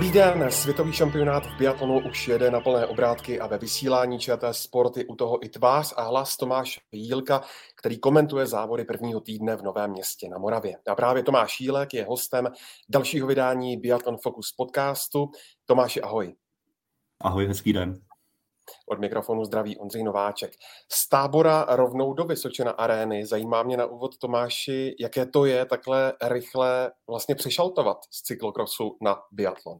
Dobrý den, světový šampionát v biatlonu už jede na plné obrátky a ve vysílání ČT Sporty u toho i tvář a hlas Tomáš Jílka, který komentuje závody prvního týdne v Novém městě na Moravě. A právě Tomáš Jílek je hostem dalšího vydání Biathlon Focus podcastu. Tomáši, ahoj. Ahoj, hezký den. Od mikrofonu zdraví Ondřej Nováček. Z tábora rovnou do Vysočina arény. Zajímá mě na úvod, Tomáši, jaké to je takhle rychle vlastně přešaltovat z cyklokrosu na biatlon.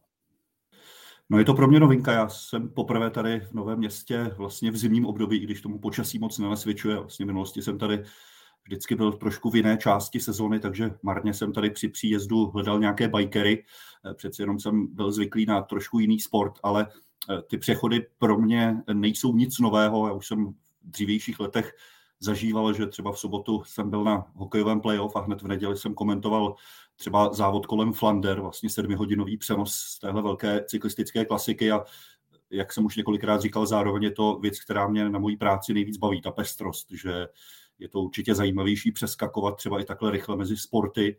No je to pro mě novinka. Já jsem poprvé tady v Novém městě vlastně v zimním období, i když tomu počasí moc nenasvědčuje. Vlastně v minulosti jsem tady vždycky byl trošku v jiné části sezóny, takže marně jsem tady při příjezdu hledal nějaké bikery. Přeci jenom jsem byl zvyklý na trošku jiný sport, ale Eh, ty přechody pro mě nejsou nic nového. Já už jsem v dřívějších letech zažíval, že třeba v sobotu jsem byl na hokejovém playoff a hned v neděli jsem komentoval třeba závod kolem Flander, vlastně sedmihodinový přenos z téhle velké cyklistické klasiky a jak jsem už několikrát říkal, zároveň je to věc, která mě na mojí práci nejvíc baví, ta pestrost, že je to určitě zajímavější přeskakovat třeba i takhle rychle mezi sporty,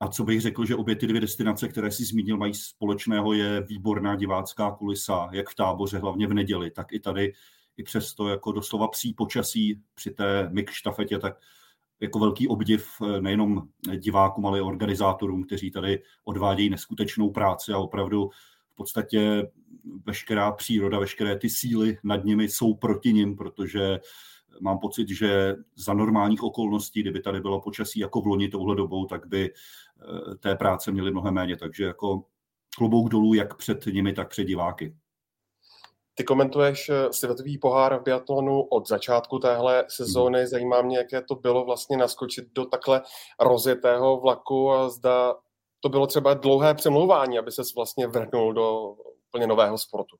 a co bych řekl, že obě ty dvě destinace, které si zmínil, mají společného, je výborná divácká kulisa, jak v táboře, hlavně v neděli, tak i tady, i přesto jako doslova psí počasí při té mix štafetě, tak jako velký obdiv eh, nejenom divákům, ale i organizátorům, kteří tady odvádějí neskutečnou práci a opravdu v podstatě veškerá příroda, veškeré ty síly nad nimi jsou proti nim, protože mám pocit, že za normálních okolností, kdyby tady bylo počasí jako v loni touhle dobou, tak by eh, té práce měli mnohem méně. Takže jako klobouk dolů jak před nimi, tak před diváky. Ty komentuješ eh, světový pohár v biatlonu od začátku téhle sezóny. Hmm. Zajímá mě, jaké to bylo vlastně naskočit do takhle rozjetého vlaku a zda to bylo třeba dlouhé přemlouvání, aby se vlastně vrhnul do úplně nového sportu.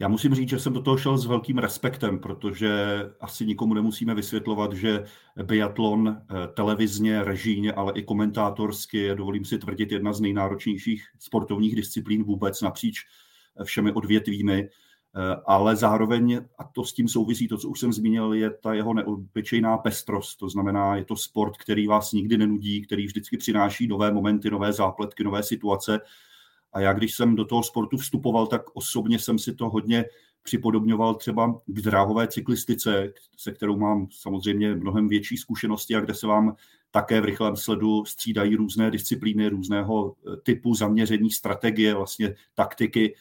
Já musím říct, že jsem do toho šel s velkým respektem, protože asi nikomu nemusíme vysvětlovat, že biatlon eh, televizně, režijně, ale i komentátorsky je, dovolím si tvrdit, jedna z nejnáročnějších sportovních disciplín vůbec napříč eh, všemi odvětvími. Eh, ale zároveň, a to s tím souvisí, to, co už jsem zmínil, je ta jeho neobyčejná pestrost. To znamená, je to sport, který vás nikdy nenudí, který vždycky přináší nové momenty, nové zápletky, nové situace a já, když jsem do toho sportu vstupoval, tak osobně jsem si to hodně připodobňoval třeba k dráhové cyklistice, se kterou mám samozřejmě mnohem větší zkušenosti a kde se vám také v rychlém sledu střídají různé disciplíny, různého eh, typu zaměření, strategie, vlastně taktiky.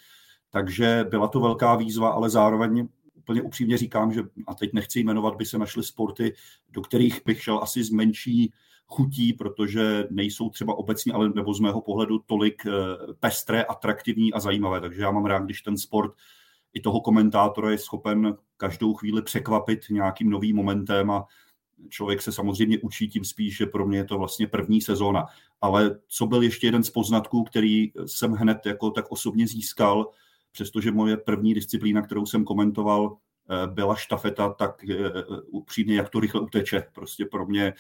Takže byla to velká výzva, ale zároveň úplně upřímně říkám, že a teď nechci jmenovat, by se našly sporty, do kterých bych šel asi z menší chutí, protože nejsou třeba obecně, ale nebo z mého pohledu tolik eh, pestré, atraktivní a zajímavé. Takže já mám rád, když ten sport i toho komentátora je schopen každou chvíli překvapit nějakým novým momentem a člověk se samozřejmě učí tím spíš, že pro mě je to vlastně první sezóna. Ale co byl ještě jeden z poznatků, který jsem hned jako tak osobně získal, přestože moje první disciplína, kterou jsem komentoval, eh, byla štafeta, tak eh, upřímně, jak to rychle uteče. Prostě pro mě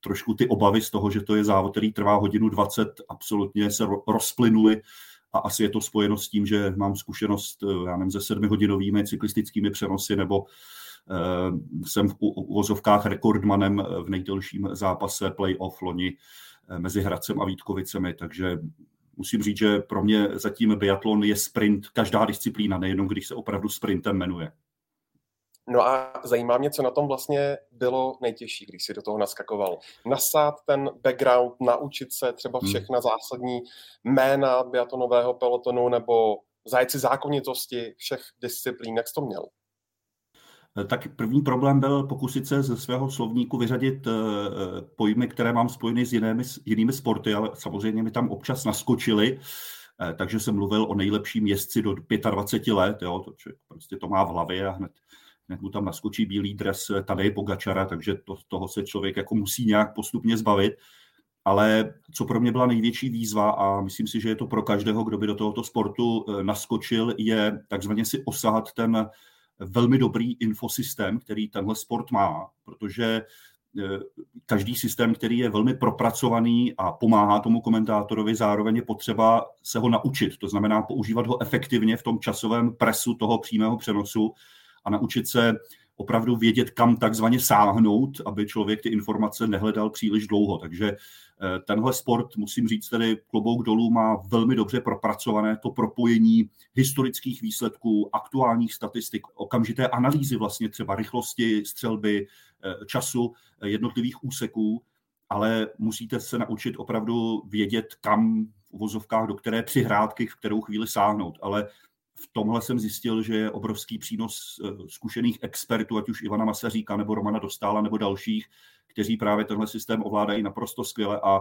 trošku ty obavy z toho, že to je závod, který trvá hodinu 20, absolutně se rozplynuly a asi je to spojeno s tím, že mám zkušenost, eh, já nevím, se sedmihodinovými cyklistickými přenosy nebo jsem v uvozovkách rekordmanem v nejdelším zápase play-off loni eh, mezi Hradcem a Vítkovicemi, takže musím říct, že pro mě zatím biatlon je sprint, každá disciplína, nejenom když se opravdu sprintem jmenuje. No a zajímá mě, co na tom vlastně bylo nejtěžší, když si do toho naskakoval. Nasát ten background, naučit se třeba hmm. všechna zásadní jména biatonového pelotonu nebo zajít zákonitosti všech disciplín, jak jsi to měl? Eh, tak první problém byl pokusit se ze svého slovníku vyřadit eh, eh, pojmy, které mám spojeny s jinými, jinými sporty, ale samozřejmě mi tam občas naskočily, takže jsem mluvil o nejlepším jezdci do 25 let, jo, to člověk prostě to má v hlavě a hned hned mu tam naskočí bílý dres tady Pogačara, takže to, toho se člověk jako musí nějak postupně zbavit. Ale co pro mě byla největší výzva, a myslím si, že je to pro každého, kdo by do tohoto sportu naskočil, je takzvaně si osahat ten velmi dobrý infosystém, který tenhle sport má, protože eh, každý systém, který je velmi propracovaný a pomáhá tomu komentátorovi, zároveň je potřeba se ho naučit. To znamená používat ho efektivně v tom časovém presu toho přímého přenosu, a naučit se opravdu vědět, kam takzvaně sáhnout, aby člověk ty informace nehledal příliš dlouho. Takže eh, tenhle sport, musím říct, tedy klobouk dolů má velmi dobře propracované to propojení historických výsledků, aktuálních statistik, okamžité analýzy vlastně třeba rychlosti střelby, eh, času eh, jednotlivých úseků, ale musíte se naučit opravdu vědět, kam v uvozovkách, do které přihrádky, v kterou chvíli sáhnout. Ale v tomhle jsem zjistil, že je obrovský přínos eh, zkušených expertů, ať už Ivana Masaříka nebo Romana Dostála nebo dalších, kteří právě tenhle systém ovládají naprosto skvěle a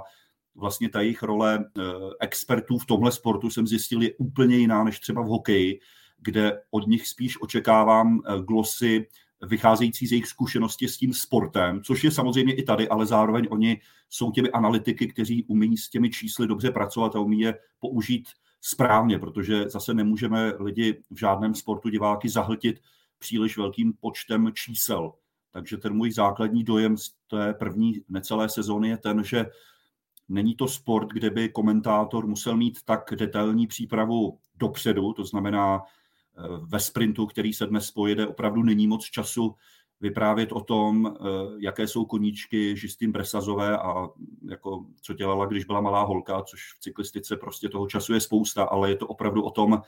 vlastně ta jejich role eh, expertů v tomhle sportu jsem zjistil je úplně jiná než třeba v hokeji, kde od nich spíš očekávám eh, glosy vycházející z jejich zkušenosti s tím sportem, což je samozřejmě i tady, ale zároveň oni jsou těmi analytiky, kteří umí s těmi čísly dobře pracovat a umí je použít správně, protože zase nemůžeme lidi v žádném sportu diváky zahltit příliš velkým počtem čísel. Takže ten můj základní dojem z té první necelé sezóny je ten, že není to sport, kde by komentátor musel mít tak detailní přípravu dopředu, to znamená eh, ve sprintu, který se dnes pojede, opravdu není moc času vyprávět o tom, eh, jaké jsou koníčky Žistým Bresazové a jako, co dělala, když byla malá holka, což v cyklistice prostě toho času je spousta, ale je to opravdu o tom,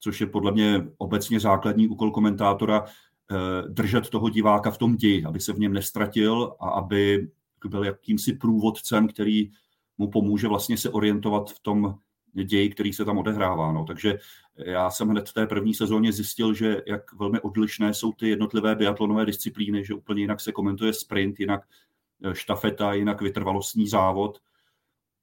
což je podle mě obecně základní úkol komentátora, eh, držet toho diváka v tom ději, aby se v něm nestratil a aby byl jakýmsi průvodcem, který mu pomůže vlastně se orientovat v tom ději, který se tam odehrává. No. Takže já jsem hned v té první sezóně zjistil, že jak velmi odlišné jsou ty jednotlivé biatlonové disciplíny, že úplně jinak se komentuje sprint, jinak eh, štafeta, jinak vytrvalostní závod.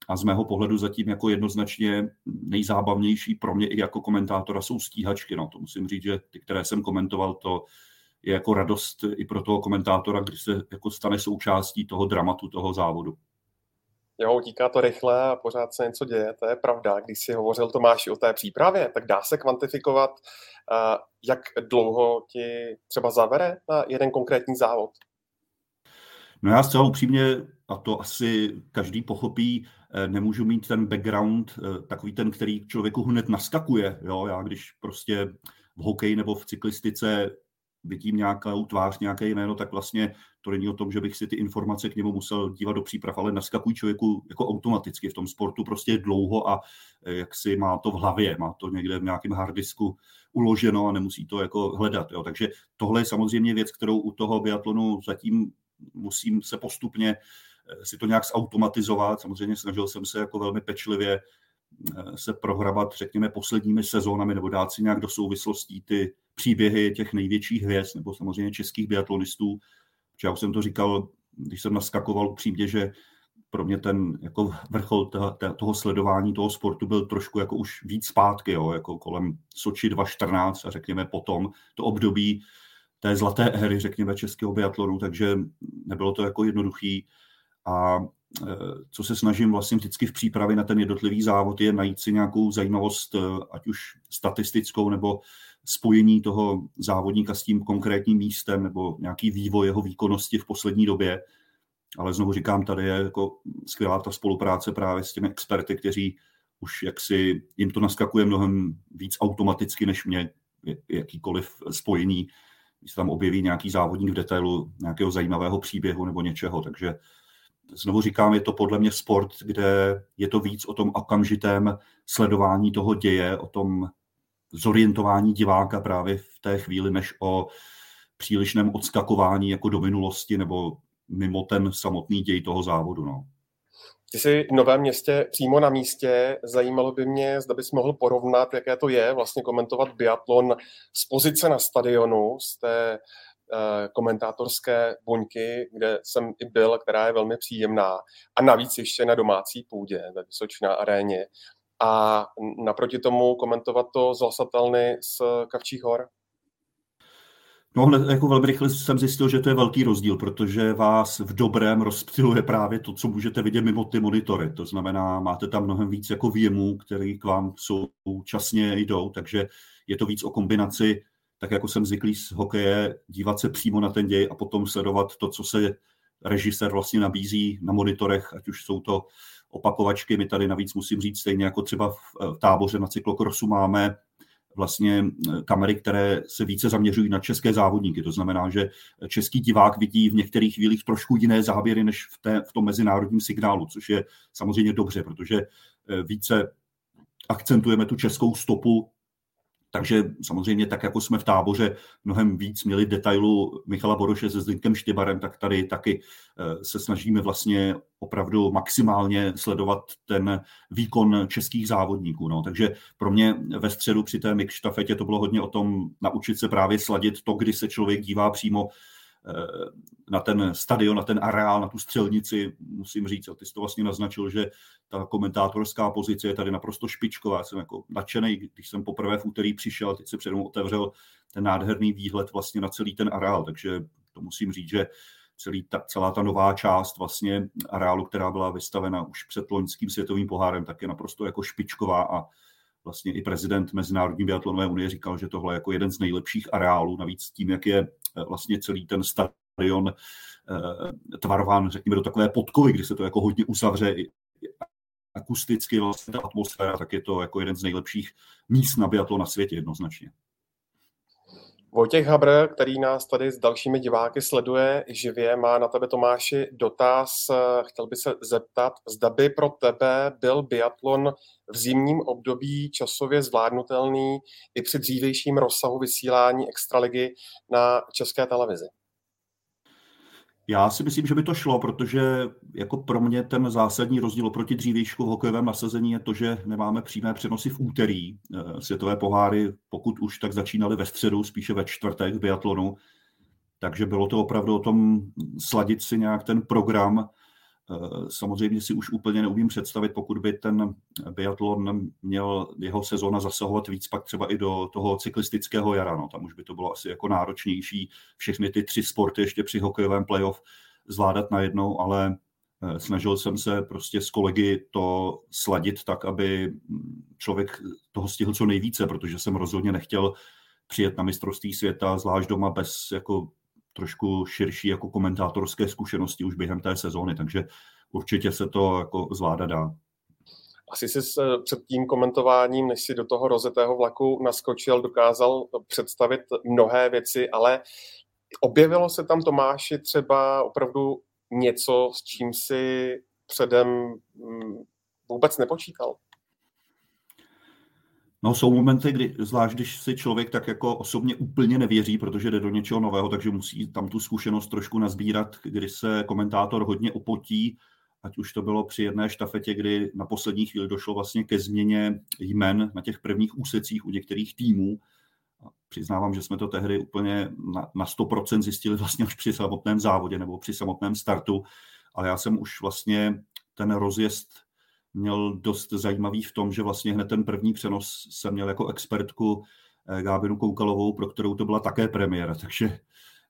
A z mého pohledu zatím jako jednoznačně nejzábavnější pro mě i jako komentátora jsou stíhačky. No, to musím říct, že ty, které jsem komentoval, to je jako radost i pro toho komentátora, když se jako stane součástí toho dramatu, toho závodu. Jo, utíká to rychle a pořád se něco děje, to je pravda. Když si hovořil Tomáši o té přípravě, tak dá se kvantifikovat, jak dlouho ti třeba zavere na jeden konkrétní závod? No já zcela upřímně, a to asi každý pochopí, eh, nemůžu mít ten background, eh, takový ten, který člověku hned naskakuje. Jo? Já když prostě v hokeji nebo v cyklistice vidím nějakou tvář, nějaké jméno, tak vlastně to není o tom, že bych si ty informace k němu musel dívat do příprav, ale naskakují člověku jako automaticky v tom sportu prostě dlouho a eh, jak si má to v hlavě, má to někde v nějakém harddisku uloženo a nemusí to jako hledat. Jo. Takže tohle je samozřejmě věc, kterou u toho biatlonu zatím musím se postupně eh, si to nějak zautomatizovat. Samozřejmě snažil jsem se jako velmi pečlivě se prohrabat, řekněme, posledními sezónami nebo dát si nějak do souvislostí ty příběhy těch největších hvězd nebo samozřejmě českých biatlonistů. Já už jsem to říkal, když jsem naskakoval upřímně, že pro mě ten jako vrchol toho, toho sledování toho sportu byl trošku jako už víc zpátky, jo, jako kolem Soči 2014 a řekněme potom to období té zlaté éry, řekněme, českého biatlonu, takže nebylo to jako jednoduchý. A e, co se snažím vlastně vždycky v přípravě na ten jednotlivý závod je najít si nějakou zajímavost, e, ať už statistickou nebo spojení toho závodníka s tím konkrétním místem nebo nějaký vývoj jeho výkonnosti v poslední době. Ale znovu říkám, tady je jako skvělá ta spolupráce právě s těmi experty, kteří už jaksi jim to naskakuje mnohem víc automaticky než mě jakýkoliv spojení, když se tam objeví nějaký závodník v detailu nějakého zajímavého příběhu nebo něčeho. Takže znovu říkám, je to podle mě sport, kde je to víc o tom okamžitém sledování toho děje, o tom zorientování diváka právě v té chvíli, než o přílišném odskakování jako do minulosti nebo mimo ten samotný děj toho závodu. No. Ty jsi v Novém městě přímo na místě. Zajímalo by mě, zda bys mohl porovnat, jaké to je vlastně komentovat biatlon z pozice na stadionu, z té komentátorské buňky, kde jsem i byl, která je velmi příjemná. A navíc ještě na domácí půdě ve Vysočná aréně a naproti tomu komentovat to z Lasatelny z Kavčích hor? No jako velmi rychle jsem zjistil, že to je velký rozdíl, protože vás v dobrém rozptiluje právě to, co můžete vidět mimo ty monitory. To znamená, máte tam mnohem víc jako výjemů, které k vám současně jdou, takže je to víc o kombinaci, tak jako jsem zvyklý z hokeje, dívat se přímo na ten děj a potom sledovat to, co se režisér vlastně nabízí na monitorech, ať už jsou to opakovačky. My tady navíc musím říct, stejně jako třeba v táboře na cyklokrosu máme vlastně kamery, které se více zaměřují na české závodníky. To znamená, že český divák vidí v některých chvílích trošku jiné záběry než v, té, v tom mezinárodním signálu, což je samozřejmě dobře, protože více akcentujeme tu českou stopu takže samozřejmě tak, jako jsme v táboře mnohem víc měli detailu Michala Boroše se Zdenkem Štybarem, tak tady taky eh, se snažíme vlastně opravdu maximálně sledovat ten výkon českých závodníků. No. Takže pro mě ve středu při té mix štafetě to bylo hodně o tom naučit se právě sladit to, kdy se člověk dívá přímo na ten stadion, na ten areál, na tu střelnici, musím říct, a ty jsi to vlastně naznačil, že ta komentátorská pozice je tady naprosto špičková. Já jsem jako nadšený, když jsem poprvé v úterý přišel, teď se předem otevřel ten nádherný výhled vlastně na celý ten areál, takže to musím říct, že celý ta, celá ta nová část vlastně areálu, která byla vystavena už před loňským světovým pohárem, tak je naprosto jako špičková a vlastně i prezident Mezinárodní biatlonové unie říkal, že tohle je jako jeden z nejlepších areálů, navíc tím, jak je eh, vlastně celý ten stadion eh, tvarován, řekněme, do takové podkovy, kdy se to jako hodně uzavře akusticky vlastně ta atmosféra, tak je to jako jeden z nejlepších míst na biatlon na světě jednoznačně. Vojtěch Habr, který nás tady s dalšími diváky sleduje živě, má na tebe Tomáši dotaz. Chtěl by se zeptat, zda by pro tebe byl biatlon v zimním období časově zvládnutelný i při dřívějším rozsahu vysílání extraligy na české televizi. Já si myslím, že by to šlo, protože jako pro mě ten zásadní rozdíl oproti dřívějšku v hokejovém nasazení je to, že nemáme přímé přenosy v úterý. Eh, světové poháry, pokud už, tak začínaly ve středu, spíše ve čtvrtek v biatlonu. Takže bylo to opravdu o tom sladit si nějak ten program samozřejmě si už úplně neumím představit, pokud by ten biatlon měl jeho sezóna zasahovat víc pak třeba i do toho cyklistického jara. No, tam už by to bylo asi jako náročnější všechny ty tři sporty ještě při hokejovém playoff zvládat najednou, ale eh, snažil jsem se prostě s kolegy to sladit tak, aby člověk toho stihl co nejvíce, protože jsem rozhodně nechtěl přijet na mistrovství světa, zvlášť doma bez jako trošku širší jako komentátorské zkušenosti už během té sezóny, takže určitě se to jako zvládat dá. Asi jsi před tím komentováním, než si do toho rozetého vlaku naskočil, dokázal představit mnohé věci, ale objevilo se tam Tomáši třeba opravdu něco, s čím si předem mm, vůbec nepočítal? No jsou momenty, kdy, zvlášť když si člověk tak jako osobně úplně nevěří, protože jde do něčeho nového, takže musí tam tu zkušenost trošku nazbírat, kdy se komentátor hodně opotí, ať už to bylo při jedné štafetě, kdy na poslední chvíli došlo vlastně ke změně jmen na těch prvních úsecích u některých týmů. Přiznávám, že jsme to tehdy úplně na, na 100% zjistili vlastně už při samotném závodě nebo při samotném startu, ale já jsem už vlastně ten rozjezd měl dost zajímavý v tom, že vlastně hned ten první přenos jsem měl jako expertku eh, Gábinu Koukalovou, pro kterou to byla také premiéra, takže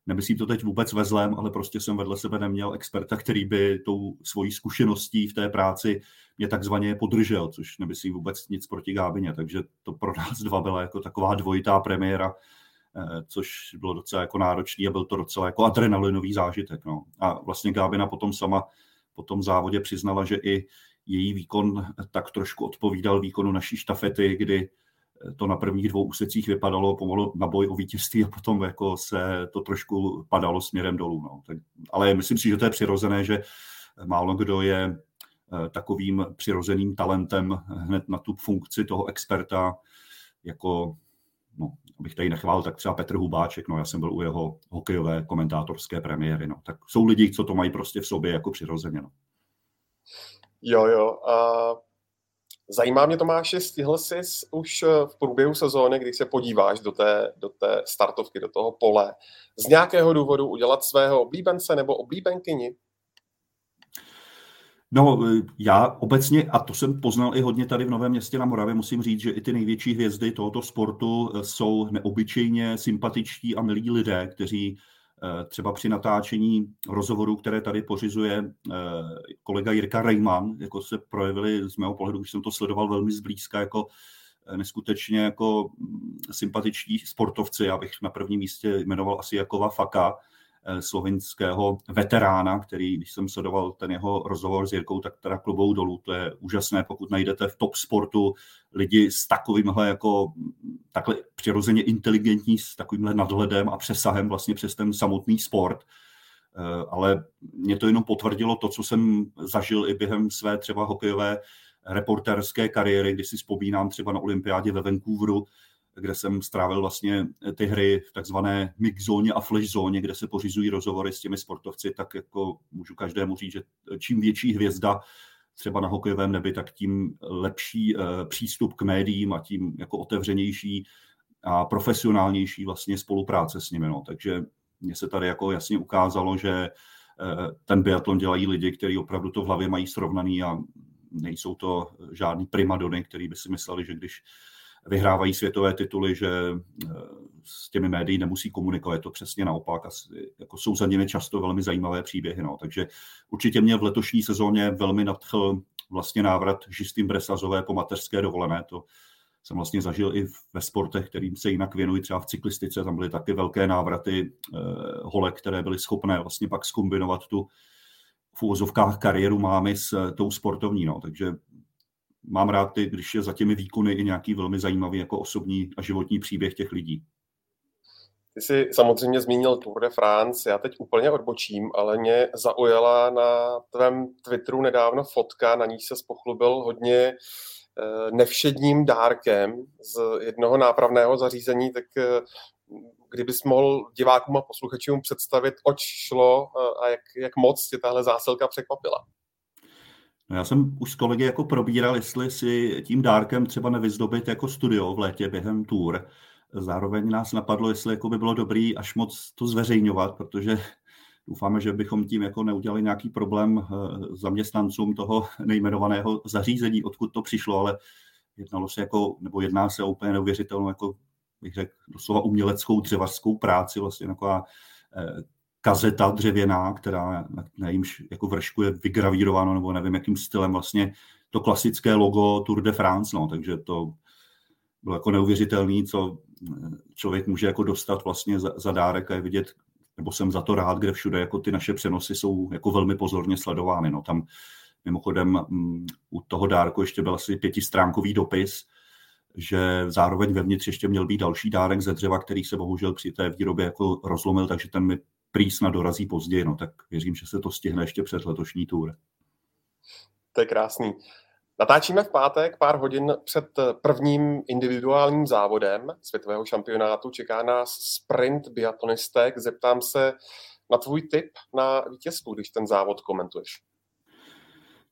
nemyslím to teď vůbec ve zlém, ale prostě jsem vedle sebe neměl experta, který by tou svojí zkušeností v té práci mě takzvaně podržel, což nemyslím vůbec nic proti Gábině, takže to pro nás dva byla jako taková dvojitá premiéra, eh, což bylo docela jako náročný a byl to docela jako adrenalinový zážitek. No. A vlastně Gábina potom sama po tom závodě přiznala, že i její výkon tak trošku odpovídal výkonu naší štafety, kdy to na prvních dvou úsecích vypadalo pomalu na boj o vítězství a potom jako se to trošku padalo směrem dolů. No. Tak, ale myslím si, že to je přirozené, že málo kdo je eh, takovým přirozeným talentem hned na tu funkci toho experta, jako, no, abych tady nechvál, tak třeba Petr Hubáček, no já jsem byl u jeho hokejové komentátorské premiéry, no. Tak jsou lidi, co to mají prostě v sobě jako přirozeně, no. Jo, jo. A zajímá mě, Tomáši, stihl jsi už eh, v průběhu sezóny, když se podíváš do té, do té startovky, do toho pole, z nějakého důvodu udělat svého oblíbence nebo oblíbenkyni? No, eh, já obecně, a to jsem poznal i hodně tady v Novém městě na Moravě, musím říct, že i ty největší hvězdy tohoto sportu eh, jsou neobyčejně sympatičtí a milí lidé, kteří třeba při natáčení rozhovorů, které tady pořizuje eh, kolega Jirka Rejman, jako se projevili z mého pohledu, už jsem to sledoval velmi zblízka, jako eh, neskutečně jako mm, sympatiční sportovci. Já bych na prvním místě jmenoval asi Jakova Faka, eh, slovinského veterána, který, když jsem sledoval ten jeho rozhovor s Jirkou, tak teda klubou dolů. To je úžasné, pokud najdete v top sportu lidi s takovýmhle jako takhle přirozeně inteligentní, s takovýmhle nadhledem a přesahem vlastně přes ten samotný sport. Eh, ale mě to jenom potvrdilo to, co jsem zažil i během své třeba hokejové reporterské kariéry, kdy si vzpomínám třeba na olympiádě ve Vancouveru, kde jsem strávil vlastně ty hry v takzvané mix zóně a flash zóně, kde se pořizují rozhovory s těmi sportovci, tak jako můžu každému říct, že čím větší hvězda třeba na hokejovém nebi, tak tím lepší eh, přístup k médiím a tím jako otevřenější a profesionálnější vlastně spolupráce s nimi. No. Takže mně se tady jako jasně ukázalo, že eh, ten biatlon dělají lidi, kteří opravdu to v hlavě mají srovnaný a nejsou to žádný primadony, který by si mysleli, že když vyhrávají světové tituly, že eh, s těmi médií nemusí komunikovat, je to přesně naopak. A jako jsou za nimi často velmi zajímavé příběhy. No. Takže určitě mě v letošní sezóně velmi nadchl vlastně návrat Žistým Bresazové po mateřské dovolené. To jsem vlastně zažil i ve sportech, kterým se jinak věnují, třeba v cyklistice, tam byly taky velké návraty eh, holek, které byly schopné vlastně pak skombinovat tu v úvozovkách kariéru mámy s eh, tou sportovní. No. Takže mám rád, ty, když je za těmi výkony i nějaký velmi zajímavý jako osobní a životní příběh těch lidí. Ty jsi samozřejmě zmínil Tour de France, já teď úplně odbočím, ale mě zaujala na tvém Twitteru nedávno fotka, na níž se pochlubil hodně eh, nevšedním dárkem z jednoho nápravného zařízení, tak eh, kdybys mohl divákům a posluchačům představit, oč šlo a jak, jak moc tě tahle zásilka překvapila. No já jsem už s kolegy jako probíral, jestli si tím dárkem třeba nevyzdobit jako studio v létě během tour. Zároveň nás napadlo, jestli jako by bylo dobrý až moc to zveřejňovat, protože doufáme, že bychom tím jako neudělali nějaký problém eh, zaměstnancům toho nejmenovaného zařízení, odkud to přišlo, ale jednalo se jako, nebo jedná se o úplně neuvěřitelnou, jako bych řekl, doslova uměleckou dřevařskou práci, vlastně taková eh, kazeta dřevěná, která na jako vršku je vygravírováno, nebo nevím, jakým stylem vlastně to klasické logo Tour de France, no, takže to bylo jako neuvěřitelný, co člověk může jako dostat vlastně za, za dárek a je vidět, nebo jsem za to rád, kde všude jako ty naše přenosy jsou jako velmi pozorně sledovány. No, tam mimochodem m, mm, u toho dárku ještě byl asi pětistránkový dopis, že zároveň vevnitř ještě měl být další dárek ze dřeva, který se bohužel při té výrobě jako rozlomil, takže ten mi prý snad dorazí později, no tak věřím, že se to stihne ještě před letošní tour. To je krásný. Natáčíme v pátek, pár hodin před prvním individuálním závodem světového šampionátu. Čeká nás sprint biatlonistek. Zeptám se na tvůj tip na vítězstvu, když ten závod komentuješ.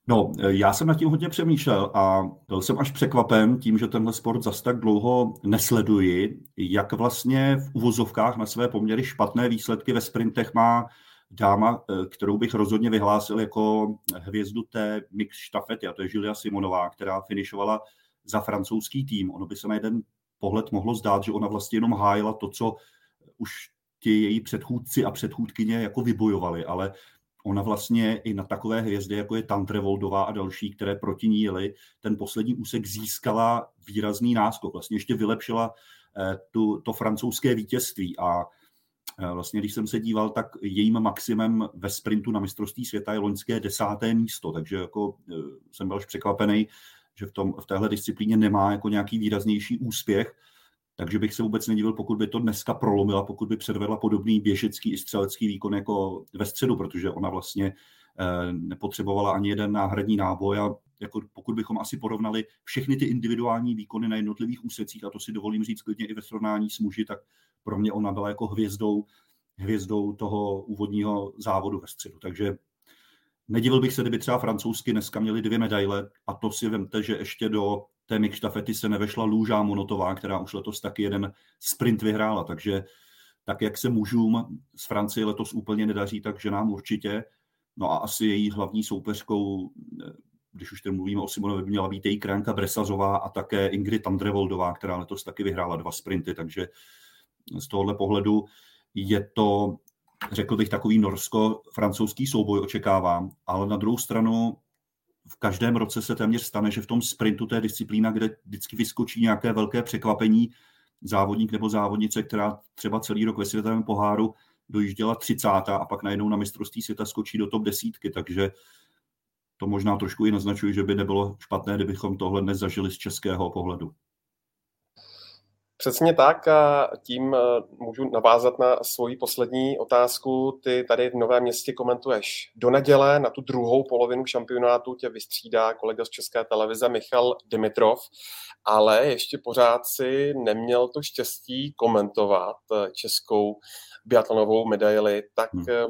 No, já jsem nad tím hodně přemýšlel a byl jsem až překvapen tím, že tenhle sport zas tak dlouho nesleduji, jak vlastně v uvozovkách na své poměry špatné výsledky ve sprintech má dáma, eh, kterou bych rozhodně vyhlásil jako hvězdu té mix štafety, a to je Julia Simonová, která finišovala za francouzský tým. Ono by se na jeden pohled mohlo zdát, že ona vlastně jenom hájila to, co už ti její předchůdci a předchůdkyně jako vybojovali, ale ona vlastně i na takové hvězdy, jako je Tantrevoldová a další, které proti ní jeli, ten poslední úsek získala výrazný náskok. Vlastně ještě vylepšila eh, tu, to francouzské vítězství a eh, vlastně, když jsem se díval, tak jejím maximem ve sprintu na mistrovství světa je loňské desáté místo, takže jako eh, jsem byl až překvapený, že v, tom, v téhle disciplíně nemá jako nějaký výraznější úspěch. Takže bych se vůbec nedivil, pokud by to dneska prolomila, pokud by předvedla podobný běžecký i střelecký výkon jako ve středu, protože ona vlastně eh, nepotřebovala ani jeden náhradní náboj a jako pokud bychom asi porovnali všechny ty individuální výkony na jednotlivých úsecích, a to si dovolím říct klidně i ve srovnání s muži, tak pro mě ona byla jako hvězdou, hvězdou toho úvodního závodu ve středu. Takže nedivil bych se, kdyby třeba francouzsky dneska měli dvě medaile a to si vemte, že ještě do té mix štafety se nevešla Lůža Monotová, která už letos taky jeden sprint vyhrála, takže tak, jak se mužům z Francie letos úplně nedaří, tak nám určitě. No a asi její hlavní soupeřkou, když už tady mluvíme o Simonovi, by měla být její kránka Bresazová a také Ingrid Andrevoldová, která letos taky vyhrála dva sprinty, takže z tohohle pohledu je to, řekl bych, takový norsko-francouzský souboj očekávám, ale na druhou stranu v každém roce se téměř stane, že v tom sprintu té disciplína, kde vždycky vyskočí nějaké velké překvapení, závodník nebo závodnice, která třeba celý rok ve světovém poháru dojížděla 30. a pak najednou na mistrovství světa skočí do top desítky, takže to možná trošku i naznačuje, že by nebylo špatné, kdybychom tohle dnes zažili z českého pohledu. Přesně tak a tím eh, můžu navázat na svoji poslední otázku. Ty tady v Novém městě komentuješ do neděle na tu druhou polovinu šampionátu tě vystřídá kolega z České televize Michal Dimitrov, ale ještě pořád si neměl to štěstí komentovat eh, českou biatlonovou medaili, tak hmm. Eh,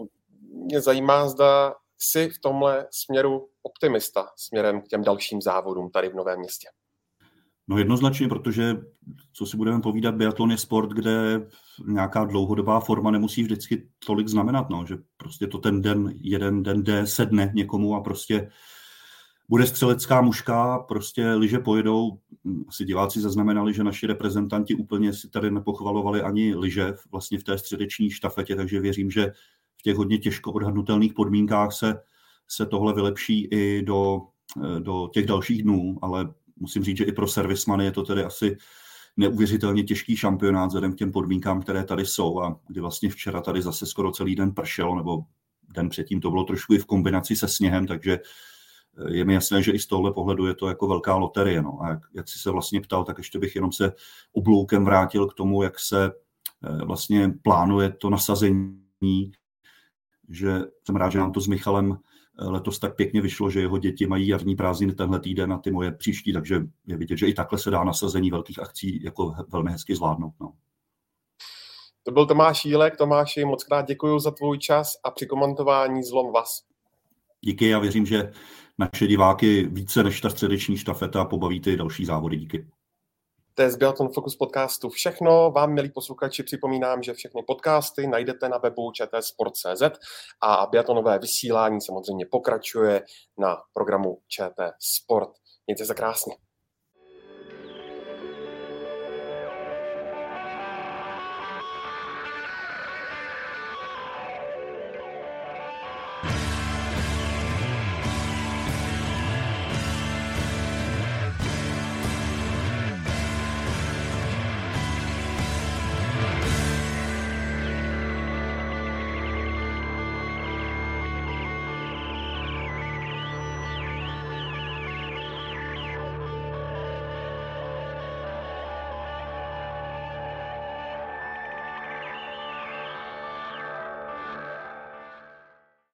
mě zajímá, zda jsi v tomhle směru optimista směrem k těm dalším závodům tady v Novém městě. No jednoznačně, protože co si budeme povídat, biatlon je sport, kde nějaká dlouhodobá forma nemusí vždycky tolik znamenat, no, že prostě to ten den, jeden den jde, sedne někomu a prostě bude střelecká muška, prostě liže pojedou, asi diváci zaznamenali, že naši reprezentanti úplně si tady nepochvalovali ani liže vlastně v té středeční štafetě, takže věřím, že v těch hodně těžko odhadnutelných podmínkách se, se tohle vylepší i do, do těch dalších dnů, ale musím říct, že i pro servismany je to tedy asi neuvěřitelně těžký šampionát vzhledem k těm podmínkám, které tady jsou a kdy vlastně včera tady zase skoro celý den pršelo, nebo den předtím to bylo trošku i v kombinaci se sněhem, takže eh, je mi jasné, že i z tohle pohledu je to jako velká loterie. No. A jak, jak jsi se vlastně ptal, tak ještě bych jenom se obloukem vrátil k tomu, jak se eh, vlastně plánuje to nasazení, že jsem rád, že nám to s Michalem letos tak pěkně vyšlo, že jeho děti mají jarní prázdniny tenhle týden a ty moje příští, takže je vidět, že i takhle se dá nasazení velkých akcí jako velmi hezky zvládnout. No. To byl Tomáš Jílek. Tomáši, moc krát děkuji za tvůj čas a při komentování zlom vás. Díky, já věřím, že naše diváky více než ta středeční štafeta pobaví ty další závody. Díky. To je z Biathlon Focus podcastu všechno. Vám, milí posluchači, připomínám, že všechny podcasty najdete na webu čtsport.cz a biatlonové vysílání samozřejmě pokračuje na programu ČT Sport. Mějte se krásně.